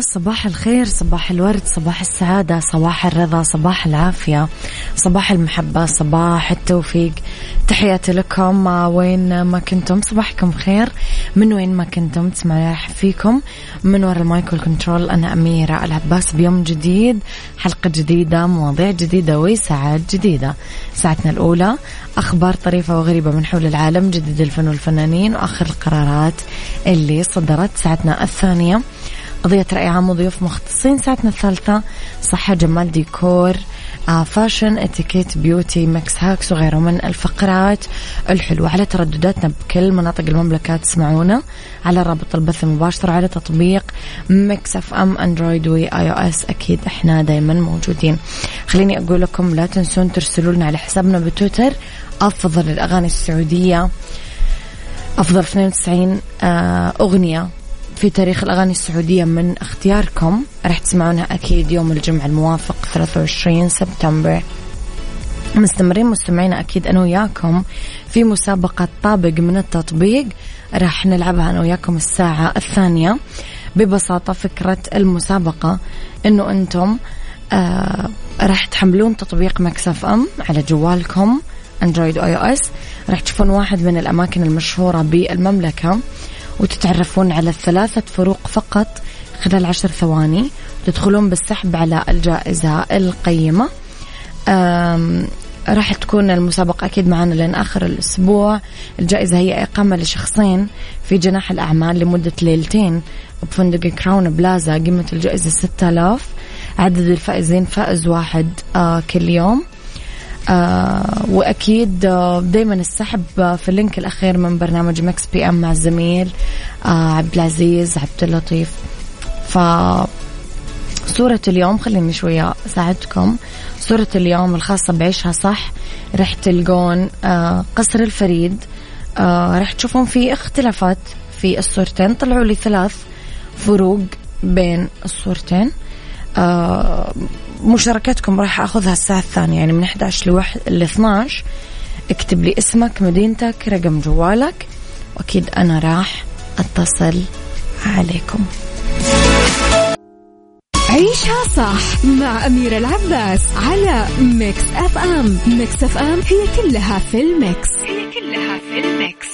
صباح الخير صباح الورد صباح السعادة صباح الرضا صباح العافية صباح المحبة صباح التوفيق. تحياتي لكم. وين ما كنتم صباحكم خير من وين ما كنتم تسمعوا فيكم. من وراء المايكل كنترول أنا أميرة العباس. بيوم جديد حلقة جديدة مواضيع جديدة وساعات جديدة. ساعتنا الأولى أخبار طريفة وغريبة من حول العالم جديد الفن والفنانين وآخر القرارات اللي صدرت. ساعتنا الثانية قضية رأي عام وضيوف مختصين. ساعتنا الثالثة صحة جمال ديكور آه fashion اتيكيت beauty mix hacks وغيره من الفقرات الحلوة. على تردداتنا بكل مناطق المملكة تسمعونا على رابط البث المباشر على تطبيق Mix FM Android و iOS. أكيد إحنا دايما موجودين. خليني أقول لكم لا تنسون ترسلوا لنا على حسابنا بتويتر. أفضل الأغاني السعودية أفضل 92 آه أغنية في تاريخ الأغاني السعودية من اختياركم راح تسمعونها أكيد يوم الجمعة الموافق 23 سبتمبر. مستمرين مستمعينا أكيد أنا وياكم في مسابقة طابق من التطبيق. راح نلعبها أنا وياكم الساعة الثانية. ببساطة فكرة المسابقة أنه أنتم آه راح تحملون تطبيق Mix FM على جوالكم Android iOS. راح تشوفون واحد من الأماكن المشهورة بالمملكة. وتتعرفون على الثلاثة فروق فقط خلال عشر ثواني. تدخلون بالسحب على الجائزة القيمة. راح تكون المسابقة أكيد معنا لين آخر الأسبوع. الجائزة هي إقامة لشخصين في جناح الأعمال لمدة ليلتين بفندق Crowne Plaza. قيمة الجائزة 6000 عدد الفائزين فائز واحد آه كل يوم. آه وأكيد آه دائما السحب في ال link الأخير من برنامج Mix PM مع الزميل آه عبد العزيز عبد اللطيف. ف صورة اليوم خليني شوية أساعدكم. صورة اليوم الخاصة بعيشها صح. رح تلقون آه قصر الفريد. آه رح تشوفون في اختلافات في الصورتين. طلعوا لي ثلاث فروق بين الصورتين. آه مشاركتكم راح أخذها الساعة الثانية يعني من 11 لوح... ل 12 اكتب لي اسمك مدينتك رقم جوالك. وأكيد أنا راح أتصل عليكم. عيشها صح مع أميرة العباس على Mix FM. Mix FM هي كلها في ال mix. هي كلها في الميكس.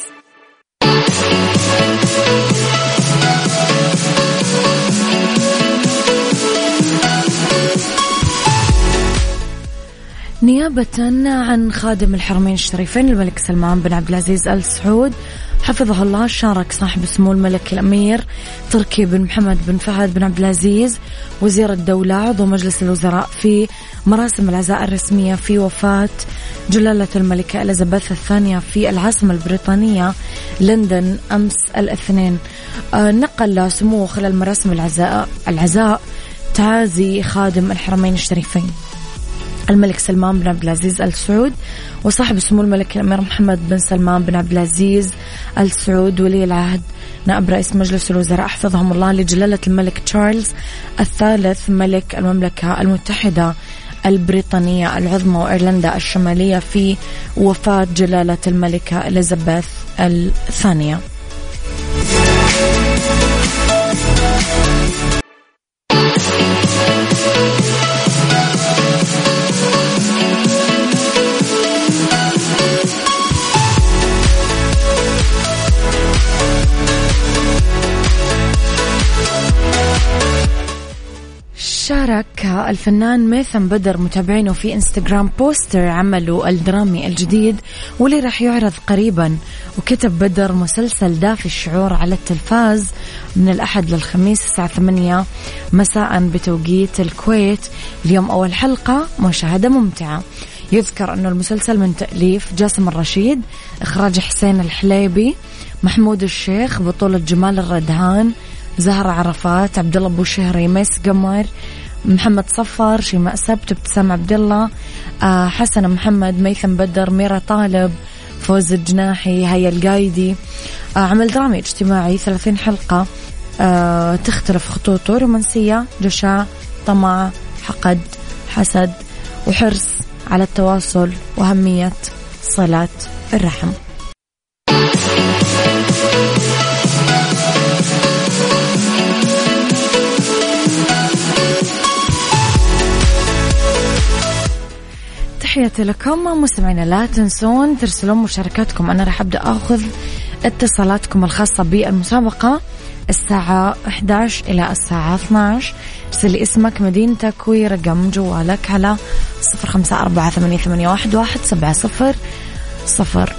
نيابة عن خادم الحرمين الشريفين الملك سلمان بن عبد العزيز آل سعود حفظه الله شارك صاحب سمو الملك الأمير تركي بن محمد بن فهد بن عبد العزيز وزير الدولة عضو مجلس الوزراء في مراسم العزاء الرسمية في وفاة جلالة الملكة إليزابيث الثانية في العاصمة البريطانية لندن أمس الاثنين. آه، نقل سموه خلال مراسم العزاء العزاء تعازي خادم الحرمين الشريفين. الملك سلمان بن عبد العزيز ال سعود وصاحب سمو الملك الأمير محمد بن سلمان بن عبد العزيز ال سعود ولي العهد نائب رئيس مجلس الوزراء. حفظهم الله لجلالة الملك تشارلز الثالث ملك المملكة المتحدة البريطانية العظمى وإيرلندا الشمالية في وفاة جلالة الملكة إليزابيث الثانية. شارك الفنان ميثم بدر متابعينه في انستغرام بوستر عمله الدرامي الجديد واللي راح يعرض قريبا. وكتب بدر مسلسل دافي الشعور على التلفاز من الأحد للخميس الساعة 8 مساء بتوقيت الكويت. اليوم أول حلقة مشاهدة ممتعة. يذكر أنه المسلسل من تأليف جاسم الرشيد إخراج حسين الحليبي محمود الشيخ بطولة جمال الردهان زهرة عرفات عبد الله أبو شهري ميس قمر محمد صفر شيماء سبت ابتسام عبد الله آه حسن محمد ميثم بدر ميرا طالب فوز الجناحي هيا القايدي. آه عمل درامي اجتماعي 30 حلقة. آه تختلف خطوطه رومانسية جشاع طمع حقد حسد وحرص على التواصل وأهمية صلة الرحم. تحياتي لكم مستمعينا لا تنسون ترسلون مشاركاتكم. أنا راح أبدأ أخذ اتصالاتكم الخاصة بالمسابقة. الساعة 11 إلى الساعة 12 ارسل اسمك مدينتك ورقم جوالك على 0548811700 صفر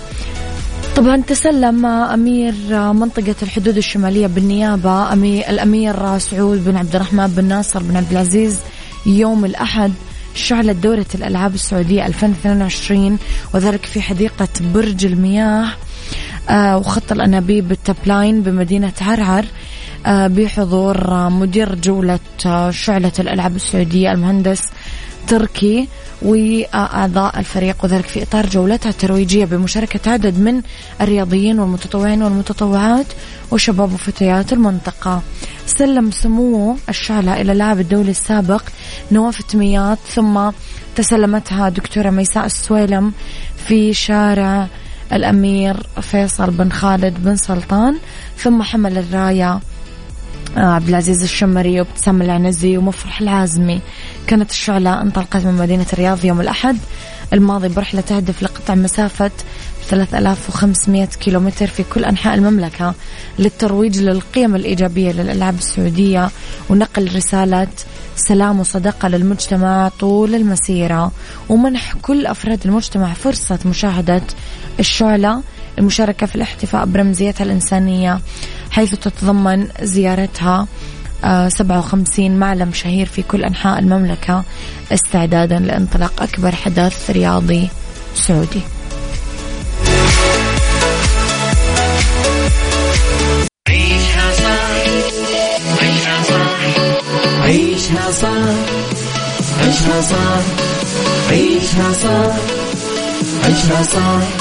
طبعا تسلم أمير منطقة الحدود الشمالية بالنيابة أمير الأمير سعود بن عبد الرحمن بن ناصر بن عبد العزيز يوم الأحد. شعلت دورة الألعاب السعودية 2022 وذلك في حديقة برج المياه آه، وخط الأنابيب بالتبلاين بمدينة عرعر آه، بحضور مدير جولة آه، شعلة الألعاب السعودية المهندس تركي وأعضاء الفريق وذلك في إطار جولتها الترويجية بمشاركة عدد من الرياضيين والمتطوعين والمتطوعات وشباب وفتيات المنطقة. سلم سموه الشعلة إلى اللاعب الدولي السابق نواف التميات ثم تسلمتها دكتورة ميساء السويلم في شارع الأمير فيصل بن خالد بن سلطان ثم حمل الراية عبد العزيز الشمري وابتسام العنزي ومفرح العازمي. كانت الشعلة انطلقت من مدينة الرياض يوم الأحد. الماضي برحلة تهدف لقطع مسافة 3500 كيلومتر في كل أنحاء المملكة للترويج للقيم الإيجابية للألعاب السعودية ونقل رسالة سلام وصداقة للمجتمع طول المسيرة ومنح كل أفراد المجتمع فرصة مشاهدة الشعلة المشاركة في الاحتفاء برمزيتها الإنسانية حيث تتضمن زيارتها 57 آه، معلم شهير في كل أنحاء المملكة استعدادا لانطلاق أكبر حدث رياضي سعودي. عيشها صح عيشها صح عيشها صح عيشها صح عيشها عيشها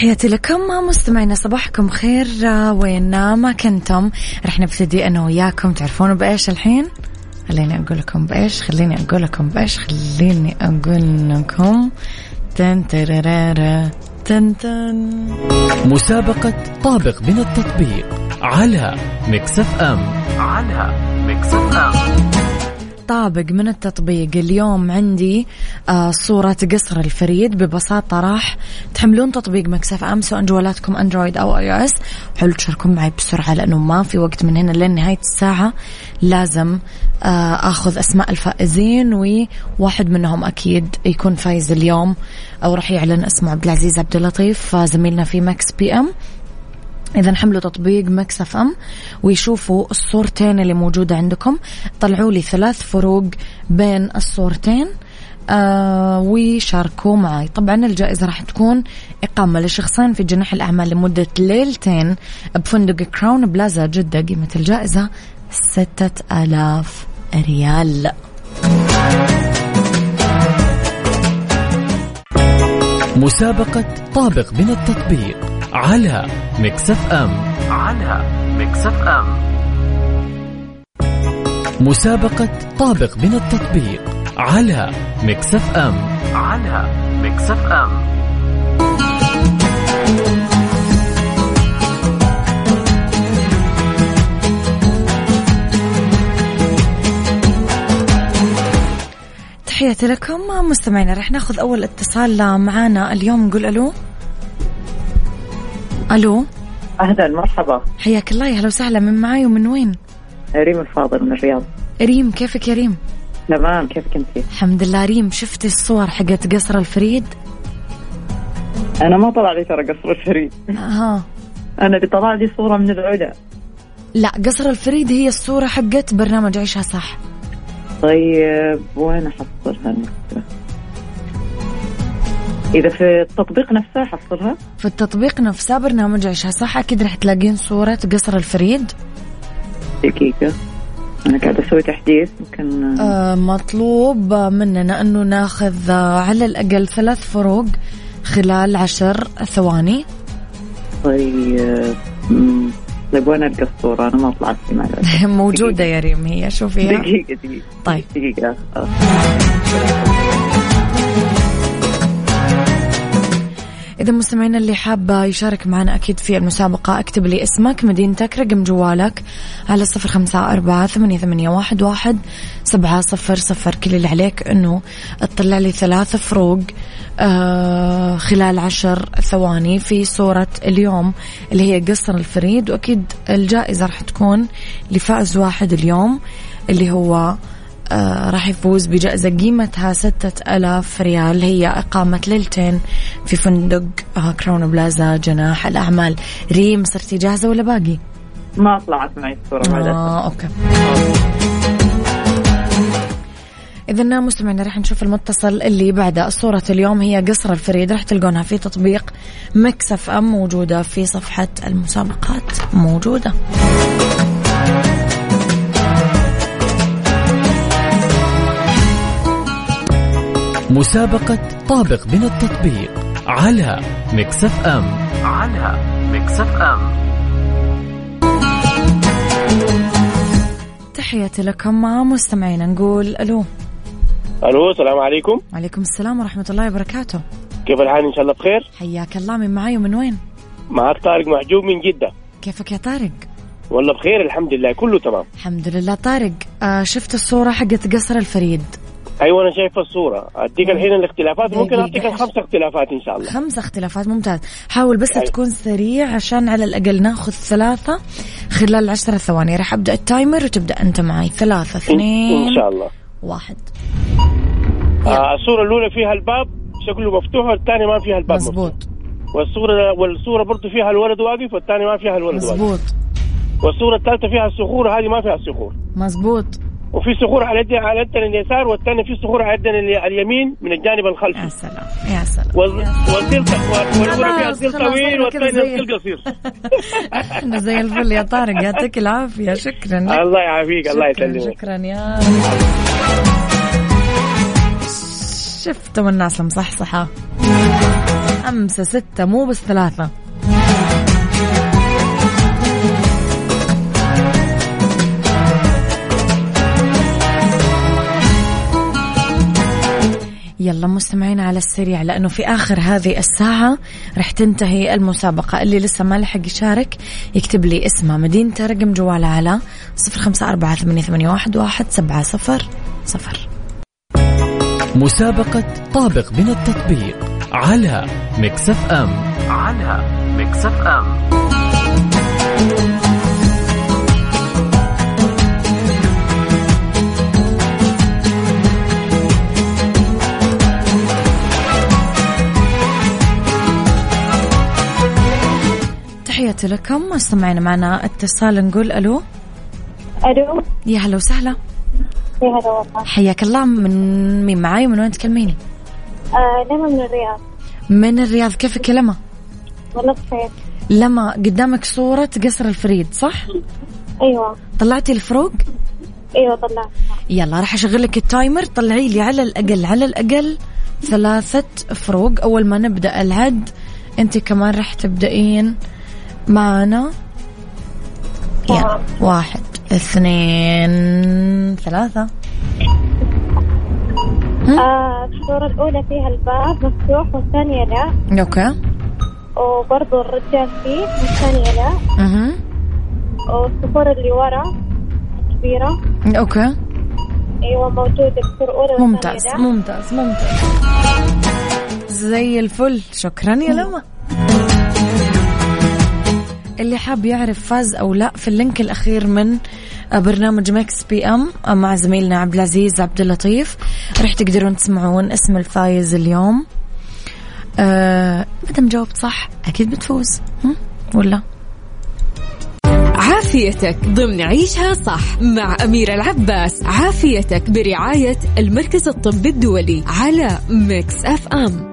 تحياتي لكم مستمعينا صباحكم خير. وين ما كنتم. رح نبتدي أنا وياكم. تعرفون بإيش الحين؟ خليني أقول لكم بإيش خليني أقول لكم بإيش خليني أقول لكم. تن ترارارا تن تن. مسابقة طابق من التطبيق على Mix FM. على Mix FM. طابق من التطبيق. اليوم عندي آه صورة قصر الفريد. ببساطة راح تحملون تطبيق Mix FM. سواء جوالاتكم Android أو iOS. حلو تشاركون معي بسرعة لأنه ما في وقت من هنا لين نهاية الساعة. لازم آه آخذ أسماء الفائزين وواحد منهم أكيد يكون فايز اليوم. أو راح يعلن اسمه عبد العزيز عبد اللطيف زميلنا في Mix PM. إذا حملوا تطبيق Mix FM ويشوفوا الصورتين اللي موجودة عندكم. طلعوا لي ثلاث فروق بين الصورتين آه وشاركوا معي. طبعا الجائزة راح تكون إقامة لشخصين في جناح الأعمال لمدة ليلتين بفندق Crowne Plaza جدة قيمة الجائزة ستة آلاف ريال. مسابقة طابق من التطبيق. على Mix FM. على Mix FM. مسابقة طابق من التطبيق على Mix FM. على Mix FM. تحياتي لكم مستمعينا رح ناخذ أول اتصال. معانا اليوم نقول ألو. ألو أهلا مرحبا حياك الله يا هلا وسهلا من معاي ومن وين؟ ريم الفاضل من الرياض ريم كيفك يا ريم؟ تمام كيفك أنت؟ الحمد لله ريم شفتي الصور حقت قصر الفريد؟ أنا ما طلع لي ترى قصر الفريد ها أنا اللي طلع لي صورة من العلا لا قصر الفريد هي الصورة حقت برنامج عيشها صح طيب وين أحصلها المشكلة؟ إذا في التطبيق نفسه احصلها؟ في التطبيق نفسه برنامج عيشها صح أكيد رح تلاقين صورة قصر الفريد. دقيقة. أنا قاعدة أسوي تحديث يمكن آه مطلوب مننا أنه ناخذ آه، على الأقل ثلاث فروق خلال عشر ثواني. طيب طيب وين القى الصورة؟ أنا ما طلعت موجودة يا ريم هي شوفيها. دقيقة دقيقة. طيب. دقيقة. إذا مستمعينا اللي حابة يشارك معنا أكيد في المسابقة اكتب لي اسمك مدينتك رقم جوالك على صفر خمسة أربعة ثمانية, ثمانية واحد, واحد سبعة صفر صفر. كل اللي عليك أنه تطلع لي ثلاث فروق آه خلال عشر ثواني في صورة اليوم اللي هي قصر الفريد. وأكيد الجائزة راح تكون لفائز واحد اليوم اللي هو آه راح يفوز بجائزة قيمتها ستة ألاف ريال. هي إقامة ليلتين في فندق آه Crowne Plaza جناح الأعمال. ريم صرتي جاهزة ولا باقي؟ ما طلعت معي الصورة معلش آه okay. إذا مستمعينا راح نشوف المتصل اللي بعده. الصورة اليوم هي قصر الفريد. راح تلقونها في تطبيق Mix FM موجودة في صفحة المسابقات. موجودة. مسابقة طابق من التطبيق على Mix FM. على Mix FM. تحياتي لكم مستمعينا نقول ألو. ألو السلام عليكم. وعليكم السلام ورحمة الله وبركاته. كيف الحال؟ إن شاء الله بخير. حياك الله من معاي ومن وين؟ معك طارق محجوب من جدة. كيفك يا طارق؟ والله بخير الحمد لله كله تمام. الحمد لله طارق. آه شفت الصورة حقت قصر الفريد؟ أيوه أنا شايف الصورة. أديك الحين الاختلافات. ممكن. أعطيك الخمس اختلافات إن شاء الله. خمس اختلافات ممتاز. حاول بس أيوة. تكون سريع عشان على الأقل ناخذ ثلاثة خلال عشرة ثواني راح أبدأ التايمر وتبدأ أنت معي. ثلاثة ان, اثنين إن شاء الله. واحد. آه الصورة الأولى فيها الباب. شكله مفتوح والثانية ما فيها الباب. مزبوط والصورة والصورة برضه فيها الولد واقف والثانية ما فيها الولد واقف. مزبوط والصورة الثالثة فيها الصخور هذه ما فيها الصخور. مزبوط وفي صخور على على يدنا اليسار والثانيه في صخور على يدنا الي- اليمين من الجانب يا الخلفي سلام يا سلام. وال- والظل والاولى فيها طويل والثانية زي- الظل قصير إحنا زي الفل يا طارق يعطيك العافية شكرا. الله يعافيك الله يسلمك. شكرا يا شفتم الناس المصحصحة خمسة ستة مو بس ثلاثة. يلا مستمعين على السريع لأنه في آخر هذه الساعة رح تنتهي المسابقة. اللي لسه ما لحق يشارك يكتب لي اسمه. مدينته رقم جواله على صفر خمسة أربعة ثمانية واحد سبعة صفر صفر. مسابقة طابق من التطبيق على Mix FM. على Mix FM. تحياتي لكم. مستمعين معنا اتصال نقول ألو. ألو. يا هلا وسهلا. يا هلا والله حياك الله. من مين معاي ومن وين تكلميني؟ آه لما من الرياض. من الرياض. كيفك يا لما؟ والله بخير. لما قدامك صورة قصر الفريد صح؟ أيوه. طلعتي الفروق؟ أيوه طلعت. يلا راح اشغل لك التايمر. طلعي لي على الأقل على الأقل ثلاثة فروق. أول ما نبدأ العد أنت كمان راح تبدأين. معنا يلا. واحد. اثنين. ثلاثة. آه الصورة الأولى فيها الباب مفتوح والثانية لا. okay. وبرضه الرجال فيه والثانية لا. أها. والصفور اللي ورا كبيرة. okay. أيوه موجودة الصورة الأولى والثانية ممتاز لا. ممتاز ممتاز. زي الفل. شكرا يا لما اللي حاب يعرف فاز أو لا في اللينك الأخير من برنامج ميكس أف أم مع زميلنا عبد العزيز عبد اللطيف. راح تقدرون تسمعون اسم الفايز اليوم. آه مدام جاوبت صح أكيد بتفوز؟ ولا؟ عافيتك ضمن عيشها صح مع أميرة العباس. عافيتك برعاية المركز الطبي الدولي على ميكس أف أم.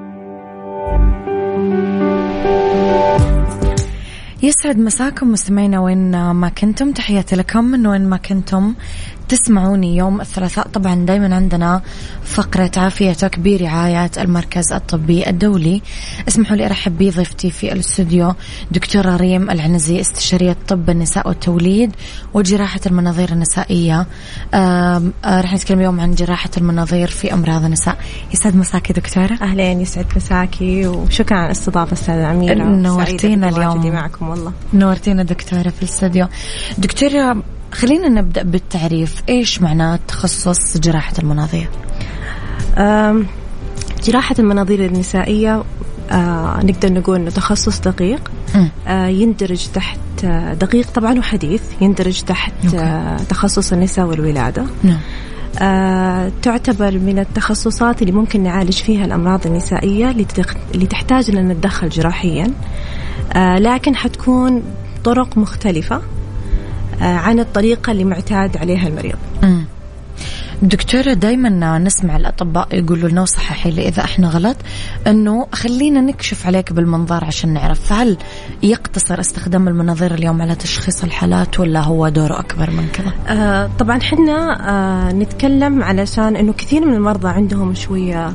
يسعد مساكم مستمعينا وين ما كنتم. تحياتي لكم من وين ما كنتم. تسمعوني يوم الثلاثاء. طبعا دايما عندنا فقرة عافيتك برعاية المركز الطبي الدولي. اسمحوا لي أرحب بضيفتي في الاستوديو دكتورة ريم العنزي استشارية طب النساء والتوليد وجراحة المناظير النسائية. آه، رح نتكلم اليوم عن جراحة المناظير في أمراض النساء. يسعد مساكي دكتورة. أهلين يسعد مساكي وشكرا على الاستضافة أستاذة أميرة. نورتينا اليوم. معكم والله. نورتينا دكتورة في الاستوديو. دكتورة خلينا نبدأ بالتعريف. إيش معنى تخصص جراحة المناظير؟ أم، جراحة المناظير النسائية آه نقدر نقول إنه تخصص دقيق. آه يندرج تحت آه دقيق طبعا وحديث. يندرج تحت. آه تخصص النساء والولادة. نعم. آه تعتبر من التخصصات اللي ممكن نعالج فيها الأمراض النسائية اللي, تحتاج أن نتدخل جراحيا. آه لكن حتكون طرق مختلفة. آه عن الطريقة اللي معتاد عليها المريض. دكتورة دايما نسمع الأطباء يقولوا لنا وصححي لي إذا إحنا غلط إنه خلينا نكشف عليك بالمنظار عشان نعرف فهل يقتصر استخدام المناظير اليوم على تشخيص الحالات ولا هو دوره أكبر من كذا؟ آه طبعا حنا آه نتكلم علشان إنه كثير من المرضى عندهم شوية آه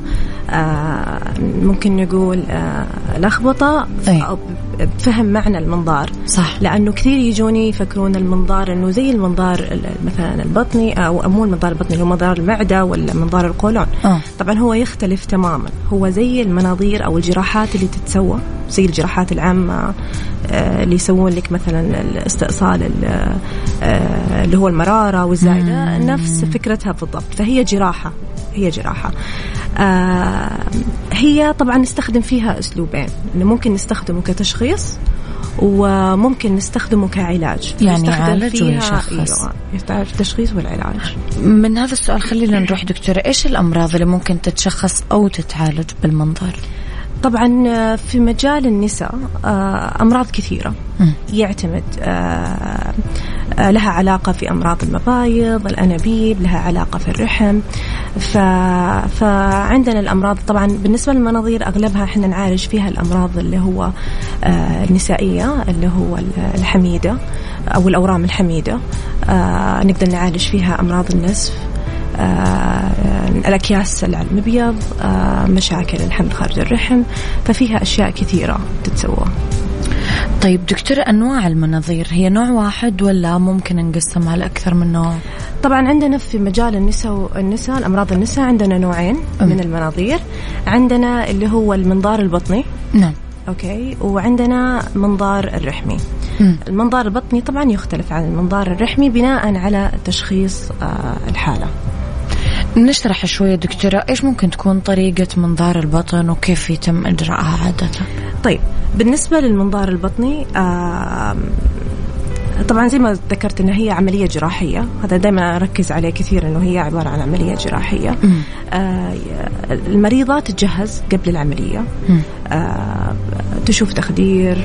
ممكن نقول آه لخبطة أي. أو بفهم معنى المنظار. صح. لأنه كثير يجوني يفكرون المنظار إنه زي المنظار ال- مثلا البطني أو مو المنظار البطني هو منظار المعدة ولا منظار القولون. آه. طبعا هو يختلف تماما. هو زي المناظير أو الجراحات اللي تتسوى زي الجراحات العامة آه، اللي يسوون لك مثلا الاستئصال ال- آه، اللي هو المرارة والزايده نفس فكرتها بالضبط. فهي جراحة هي جراحة. آه، هي طبعا نستخدم فيها أسلوبين إنه ممكن نستخدمه كتشخيص وممكن نستخدمه كعلاج يعني يعالج ويشخص. أيوه التشخيص والعلاج من هذا السؤال خلينا نروح دكتورة إيش الأمراض اللي ممكن تتشخص أو تتعالج بالمنظار؟ طبعا آه، في مجال النساء آه، أمراض كثيرة. يعتمد آه، لها علاقة في أمراض المبايض الأنابيب لها علاقة في الرحم. ف... فعندنا الأمراض طبعا بالنسبة للمناظير أغلبها إحنا نعالج فيها الأمراض اللي هو النسائية اللي هو الحميدة أو الأورام الحميدة. نقدر نعالج فيها أمراض النسف. آه، الأكياس على المبيض آه، مشاكل الحمل خارج الرحم ففيها أشياء كثيرة تتسوى. طيب دكتورة أنواع المناظير هي نوع واحد ولا ممكن نقسمها لأكثر من نوع؟ طبعا عندنا في مجال النساء النساء الأمراض النساء عندنا نوعين من المناظير. عندنا اللي هو المنظار البطني. نعم. أوكي. وعندنا منظار الرحمي. مم. المنظار البطني طبعا يختلف عن المنظار الرحمي بناء على تشخيص آه، الحالة. نشرح شوية دكتورة إيش ممكن تكون طريقة منظار البطن وكيف يتم إجراءها عادة طيب بالنسبة للمنظار البطني آه طبعا زي ما ذكرت انها هي عملية جراحية هذا دائما أركز عليه كثير إنه هي عبارة عن عملية جراحية. آه المريضة تتجهز قبل العملية. آه تشوف تخدير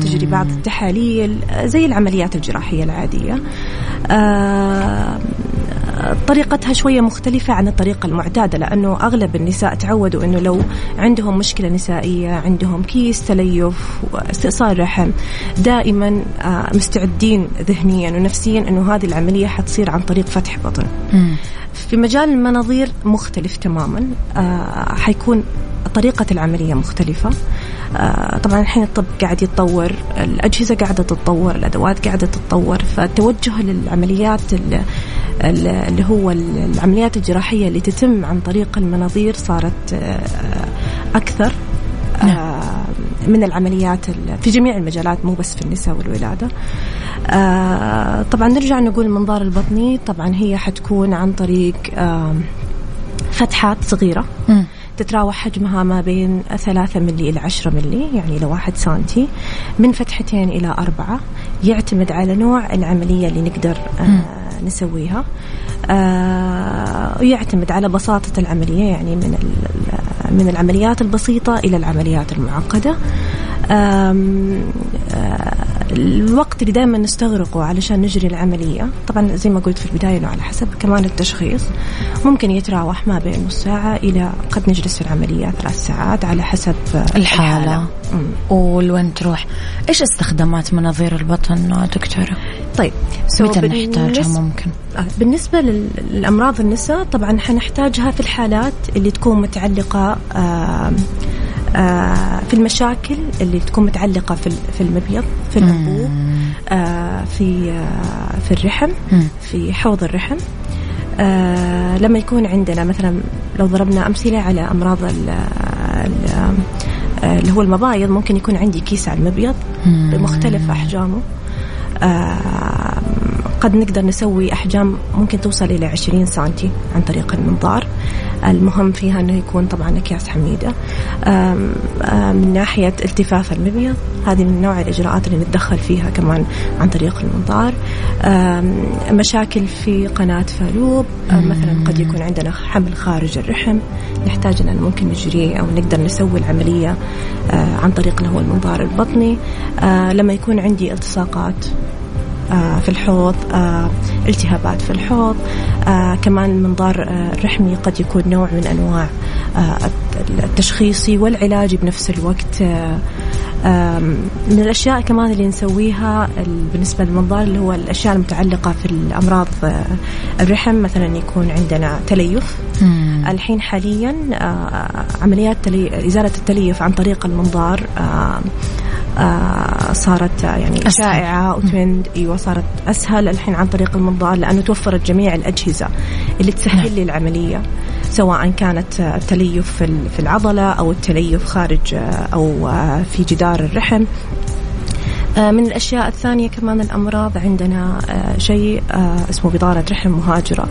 تجري بعض التحاليل زي العمليات الجراحية العادية. آه طريقتها شوية مختلفة عن الطريقة المعتادة لأنه أغلب النساء تعودوا أنه لو عندهم مشكلة نسائية عندهم كيس تليف واستئصال رحم دائما آه، مستعدين ذهنيا ونفسيا أنه هذه العملية حتصير عن طريق فتح بطن. في مجال المناظير مختلف تماما آه، حيكون طريقة العملية مختلفة. آه، طبعا الحين الطب قاعد يتطور الأجهزة قاعدة تتطور الأدوات قاعدة تتطور فالتوجه للعمليات اللي هو العمليات الجراحية اللي تتم عن طريق المناظير صارت آه، أكثر نعم. من العمليات في جميع المجالات مو بس في النساء والولادة. طبعا نرجع نقول المنظار البطني طبعا هي حتكون عن طريق فتحات صغيرة. تتراوح حجمها ما بين ثلاثة ملي إلى عشرة ملي يعني إلى واحد سنتي. من فتحتين إلى أربعة يعتمد على نوع العملية اللي نقدر آه نسويها. آه ويعتمد على بساطة العملية يعني من من العمليات البسيطة إلى العمليات المعقدة. آه الوقت اللي دائما نستغرقه علشان نجري العملية طبعا زي ما قلت في البداية إنه على حسب كمان التشخيص ممكن يتراوح ما بين نص ساعة إلى قد نجلس في العملية ثلاث ساعات على حسب الحالة, الحالة. ولوين تروح؟ إيش استخدامات مناظير البطن دكتورة؟ طيب متى نحتاجها ممكن؟ آه، بالنسبة للأمراض النساء طبعا حنحتاجها في الحالات اللي تكون متعلقة آه آه في المشاكل اللي تكون متعلقة في في المبيض في الأنبوب آه في آه في الرحم في حوض الرحم. آه لما يكون عندنا مثلا لو ضربنا أمثلة على أمراض اللي هو المبايض ممكن يكون عندي كيس على المبيض بمختلف أحجامه. قد نقدر نسوي أحجام ممكن توصل إلى 20 سنتي عن طريق المنظار. المهم فيها أنه يكون طبعا أكياس حميدة. من ناحية التفاف المبيض هذه من نوع الإجراءات اللي نتدخل فيها كمان عن طريق المنظار. مشاكل في قناة فالوب مثلا قد يكون عندنا حمل خارج الرحم. نحتاج أن ممكن نجريه أو نقدر نسوي العملية عن طريق اللي هو المنظار البطني. لما يكون عندي التصاقات آه، في الحوض آه، التهابات في الحوض آه، كمان المنظار الرحمي قد يكون نوع من أنواع التشخيصي والعلاجي بنفس الوقت. من الأشياء كمان اللي نسويها بالنسبة للمنظار اللي هو الأشياء المتعلقة في الأمراض الرحم مثلا يكون عندنا تليف. الحين حاليا عمليات تلي... إزالة التليف عن طريق المنظار آه صارت يعني أسهل. شائعة وترند. أيوه صارت أسهل الحين عن طريق المنظار لأنه توفرت جميع الأجهزة اللي تسهل نعم. لي العملية سواء كانت التليف في العضلة أو التليف خارج آه، أو آه، في جدار الرحم. من الأشياء الثانية كمان الأمراض عندنا شيء اسمه بطانة رحم مهاجرة.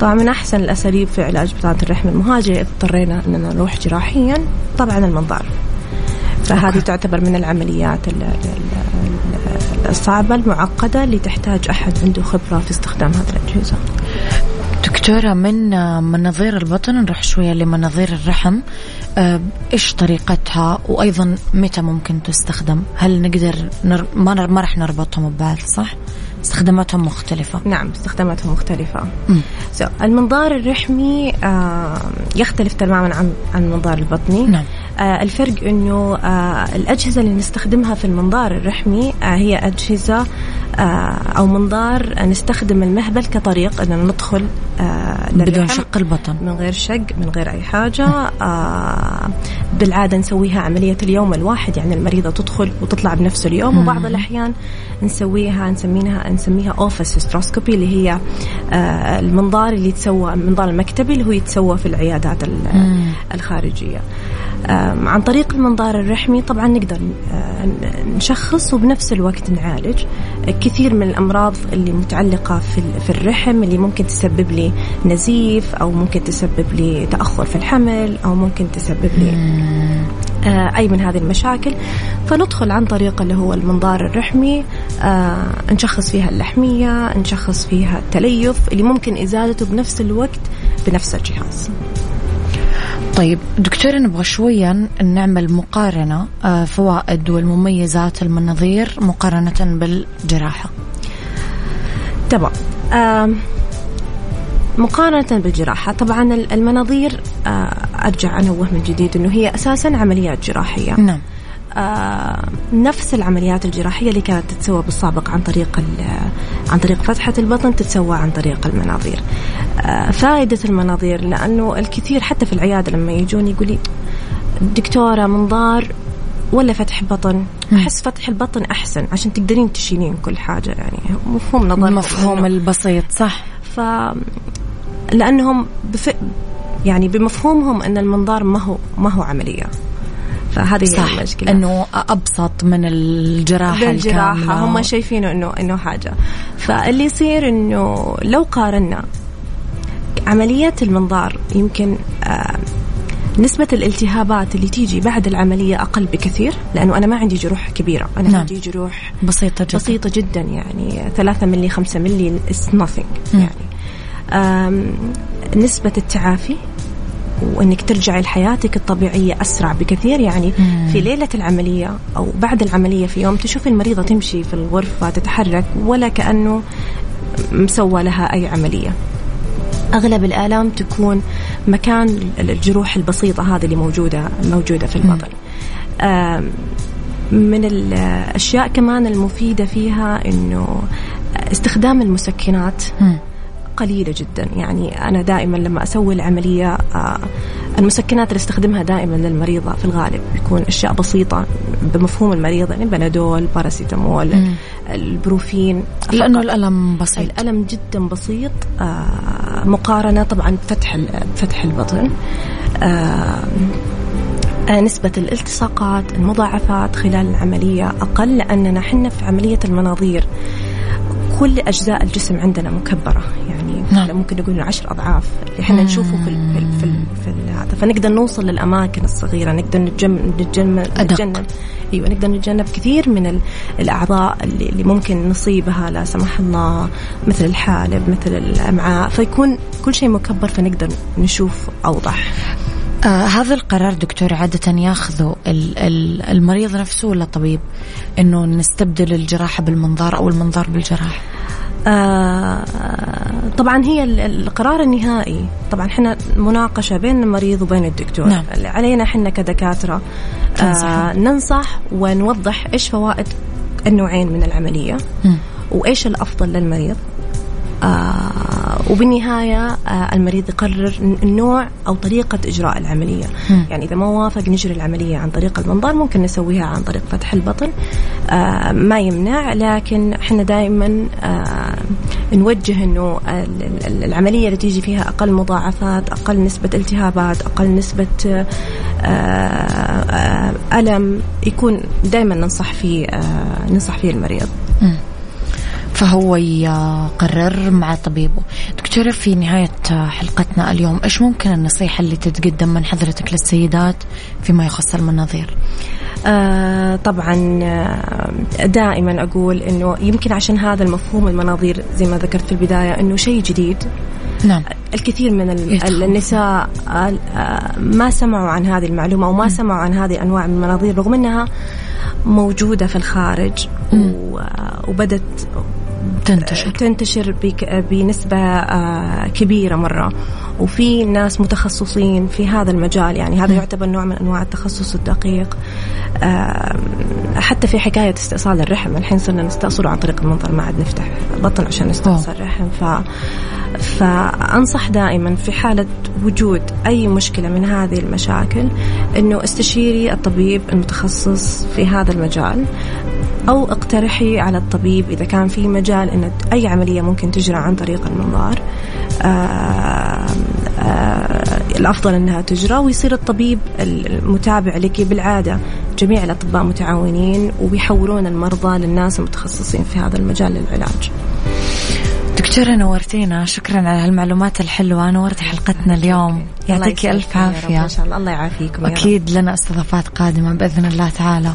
طبعا من أحسن الأساليب في علاج بطانة الرحم المهاجرة إذا اضطرينا أننا نروح جراحيا طبعا المنظار. فهذه تعتبر من العمليات الصعبة المعقدة اللي تحتاج أحد عنده خبرة في استخدام هذه الأجهزة. دكتورة من مناظير البطن نروح شوية لمناظير الرحم. آه، إيش طريقتها؟ وأيضا متى ممكن تستخدم؟ هل نقدر نر... ما, نر... ما رح نربطهم ببعض صح؟ استخداماتهم مختلفة. نعم استخداماتهم مختلفة. so, المنظار الرحمي آه يختلف تماما عن عن المنظار البطني. نعم. آه الفرق إنه آه الأجهزة اللي نستخدمها في المنظار الرحمي آه هي أجهزة أو منظار نستخدم المهبل كطريق اننا ندخل بدون شق البطن. من غير شق من غير أي حاجة. بالعادة نسويها عملية اليوم الواحد يعني المريضة تدخل وتطلع بنفس اليوم. وبعض الأحيان نسويها نسميها نسميها office hysteroscopy اللي هي المنظار اللي يتسوى المنظار المكتبي اللي هو يتسوى في العيادات الخارجية. عن طريق المنظار الرحمي طبعا نقدر نشخص وبنفس الوقت نعالج كثير من الأمراض اللي متعلقة في الرحم اللي ممكن تسبب لي نزيف أو ممكن تسبب لي تأخر في الحمل أو ممكن تسبب لي آه، أي من هذه المشاكل. فندخل عن طريق اللي هو المنظار الرحمي آه، نشخص فيها اللحمية نشخص فيها التليف اللي ممكن إزالته بنفس الوقت بنفس الجهاز. طيب دكتور نبغى شوية نعمل مقارنة آه، فوائد والمميزات المناظير مقارنة بالجراحة. تمام. مقارنة بالجراحة طبعا المناظير آه، أرجع أنوه من جديد أنه هي أساسا عمليات جراحية. نعم. آه نفس العمليات الجراحية اللي كانت تتسوى بالسابق عن طريق عن طريق فتحة البطن تتسوى عن طريق المناظير. فائدة المناظير لأنه الكثير حتى في العيادة لما يجون يقول دكتورة منظار ولا فتح بطن. أحس فتح البطن أحسن عشان تقدرين تشيلين كل حاجة يعني مفهوم نظر المفهوم البسيط صح. ف لأنهم بف... يعني بمفهومهم أن المنظار ما هو ما هو عملية. فهذه صح هي المشكلة. إنه أبسط من الجراحة الجراحة. هم شايفينه انه إنه حاجة. فاللي يصير إنه لو قارنا عمليات المنظار يمكن آه نسبة الالتهابات اللي تيجي بعد العملية أقل بكثير لأنه أنا ما عندي جروح كبيرة. أنا نعم. عندي جروح بسيطة جدا. بسيطة جدا يعني ثلاثة ملي خمسة ملي is nothing يعني. نسبة التعافي وإنك ترجعي لحياتك الطبيعية أسرع بكثير يعني مم. في ليلة العملية أو بعد العملية في يوم تشوفي المريضة تمشي في الغرفة تتحرك ولا كأنه مسوى لها أي عملية. أغلب الآلام تكون مكان الجروح البسيطة هذه اللي موجوده موجودة في البطن. من الأشياء كمان المفيدة فيها إنه استخدام المسكنات قليلة جدا. يعني أنا دائما لما أسوي العملية آه، المسكنات اللي أستخدمها دائما للمريضة في الغالب بيكون أشياء بسيطة بمفهوم المريض يعني بنادول باراسيتامول البروفين. لأنه الألم بسيط. الألم جدا بسيط آه، مقارنة طبعا بفتح فتح البطن. آه، نسبة الالتصاقات المضاعفات خلال العملية أقل لأننا حنا في عملية المناظير. كل أجزاء الجسم عندنا مكبرة يعني نعم. ممكن نقول عشر أضعاف. اللي إحنا نشوفه في ال في ال في, ال فنقدر نوصل للأماكن الصغيرة نقدر نتجنب نتجنب, نتجنب. أيوه نقدر نتجنب كثير من الأعضاء اللي, اللي ممكن نصيبها لا سمح الله مثل الحالب مثل الأمعاء. فيكون كل شيء مكبر فنقدر نشوف أوضح. آه هذا القرار دكتور عادة ياخذه المريض نفسه ولا الطبيب؟ إنه نستبدل الجراحة بالمنظار أو المنظار بالجراحة؟ آه طبعا هي القرار النهائي طبعا إحنا مناقشة بين المريض وبين الدكتور نعم. علينا إحنا كدكاترة آه ننصح ونوضح إيش فوائد النوعين من العملية م. وإيش الأفضل للمريض وبالنهاية آه المريض يقرر النوع أو طريقة إجراء العملية م. يعني إذا ما وافق نجري العملية عن طريق المنظار ممكن نسويها عن طريق فتح البطن آه ما يمنع لكن إحنا دائما آه نوجه أنه العملية اللي تيجي فيها أقل مضاعفات أقل نسبة التهابات أقل نسبة آه آه ألم يكون دائما ننصح فيه آه ننصح فيه المريض م. فهو يقرر مع طبيبه. دكتورة في نهاية حلقتنا اليوم إيش ممكن النصيحة اللي تتقدم من حضرتك للسيدات فيما يخص المناظير؟ آه طبعا آه، دائما أقول أنه يمكن عشان هذا المفهوم المناظير زي ما ذكرت في البداية أنه شيء جديد. نعم. الكثير من النساء آه، ما سمعوا عن هذه المعلومة أو ما سمعوا عن هذه الأنواع من المناظير رغم أنها موجودة في الخارج وبدت تنتشر. تنتشر بنسبة آه، كبيرة مرة. وفي ناس متخصصين في هذا المجال يعني هذا يعتبر نوع من أنواع التخصص الدقيق. آه، حتى في حكاية استئصال الرحم الحين صرنا نستأصله عن طريق المنظر ما عاد نفتح بطن عشان نستأصل الرحم. ف فأنصح دائما في حالة وجود أي مشكلة من هذه المشاكل أنه استشيري الطبيب المتخصص في هذا المجال. أو اقترحي على الطبيب إذا كان في مجال أن أي عملية ممكن تجرى عن طريق المنظار آه، آه، الأفضل أنها تجرى ويصير الطبيب المتابع لك بالعادة. جميع الأطباء متعاونين وبيحولون المرضى للناس المتخصصين في هذا المجال للعلاج. دكتورة نورتينا شكرا على هالمعلومات الحلوة. نورتي حلقتنا اليوم. يعطيك ألف عافية. ما شاء الله. الله يعافيكم أكيد لنا استضافات قادمة بإذن الله تعالى.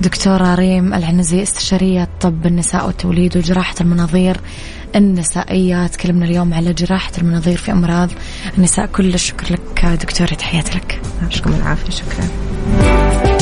دكتورة ريم العنزي استشارية طب النساء والتوليد وجراحة المناظير النسائية تكلمنا اليوم على جراحة المناظير في أمراض النساء. كل الشكر لك دكتورة تحياتي لك. يعطيكم العافية شكرا.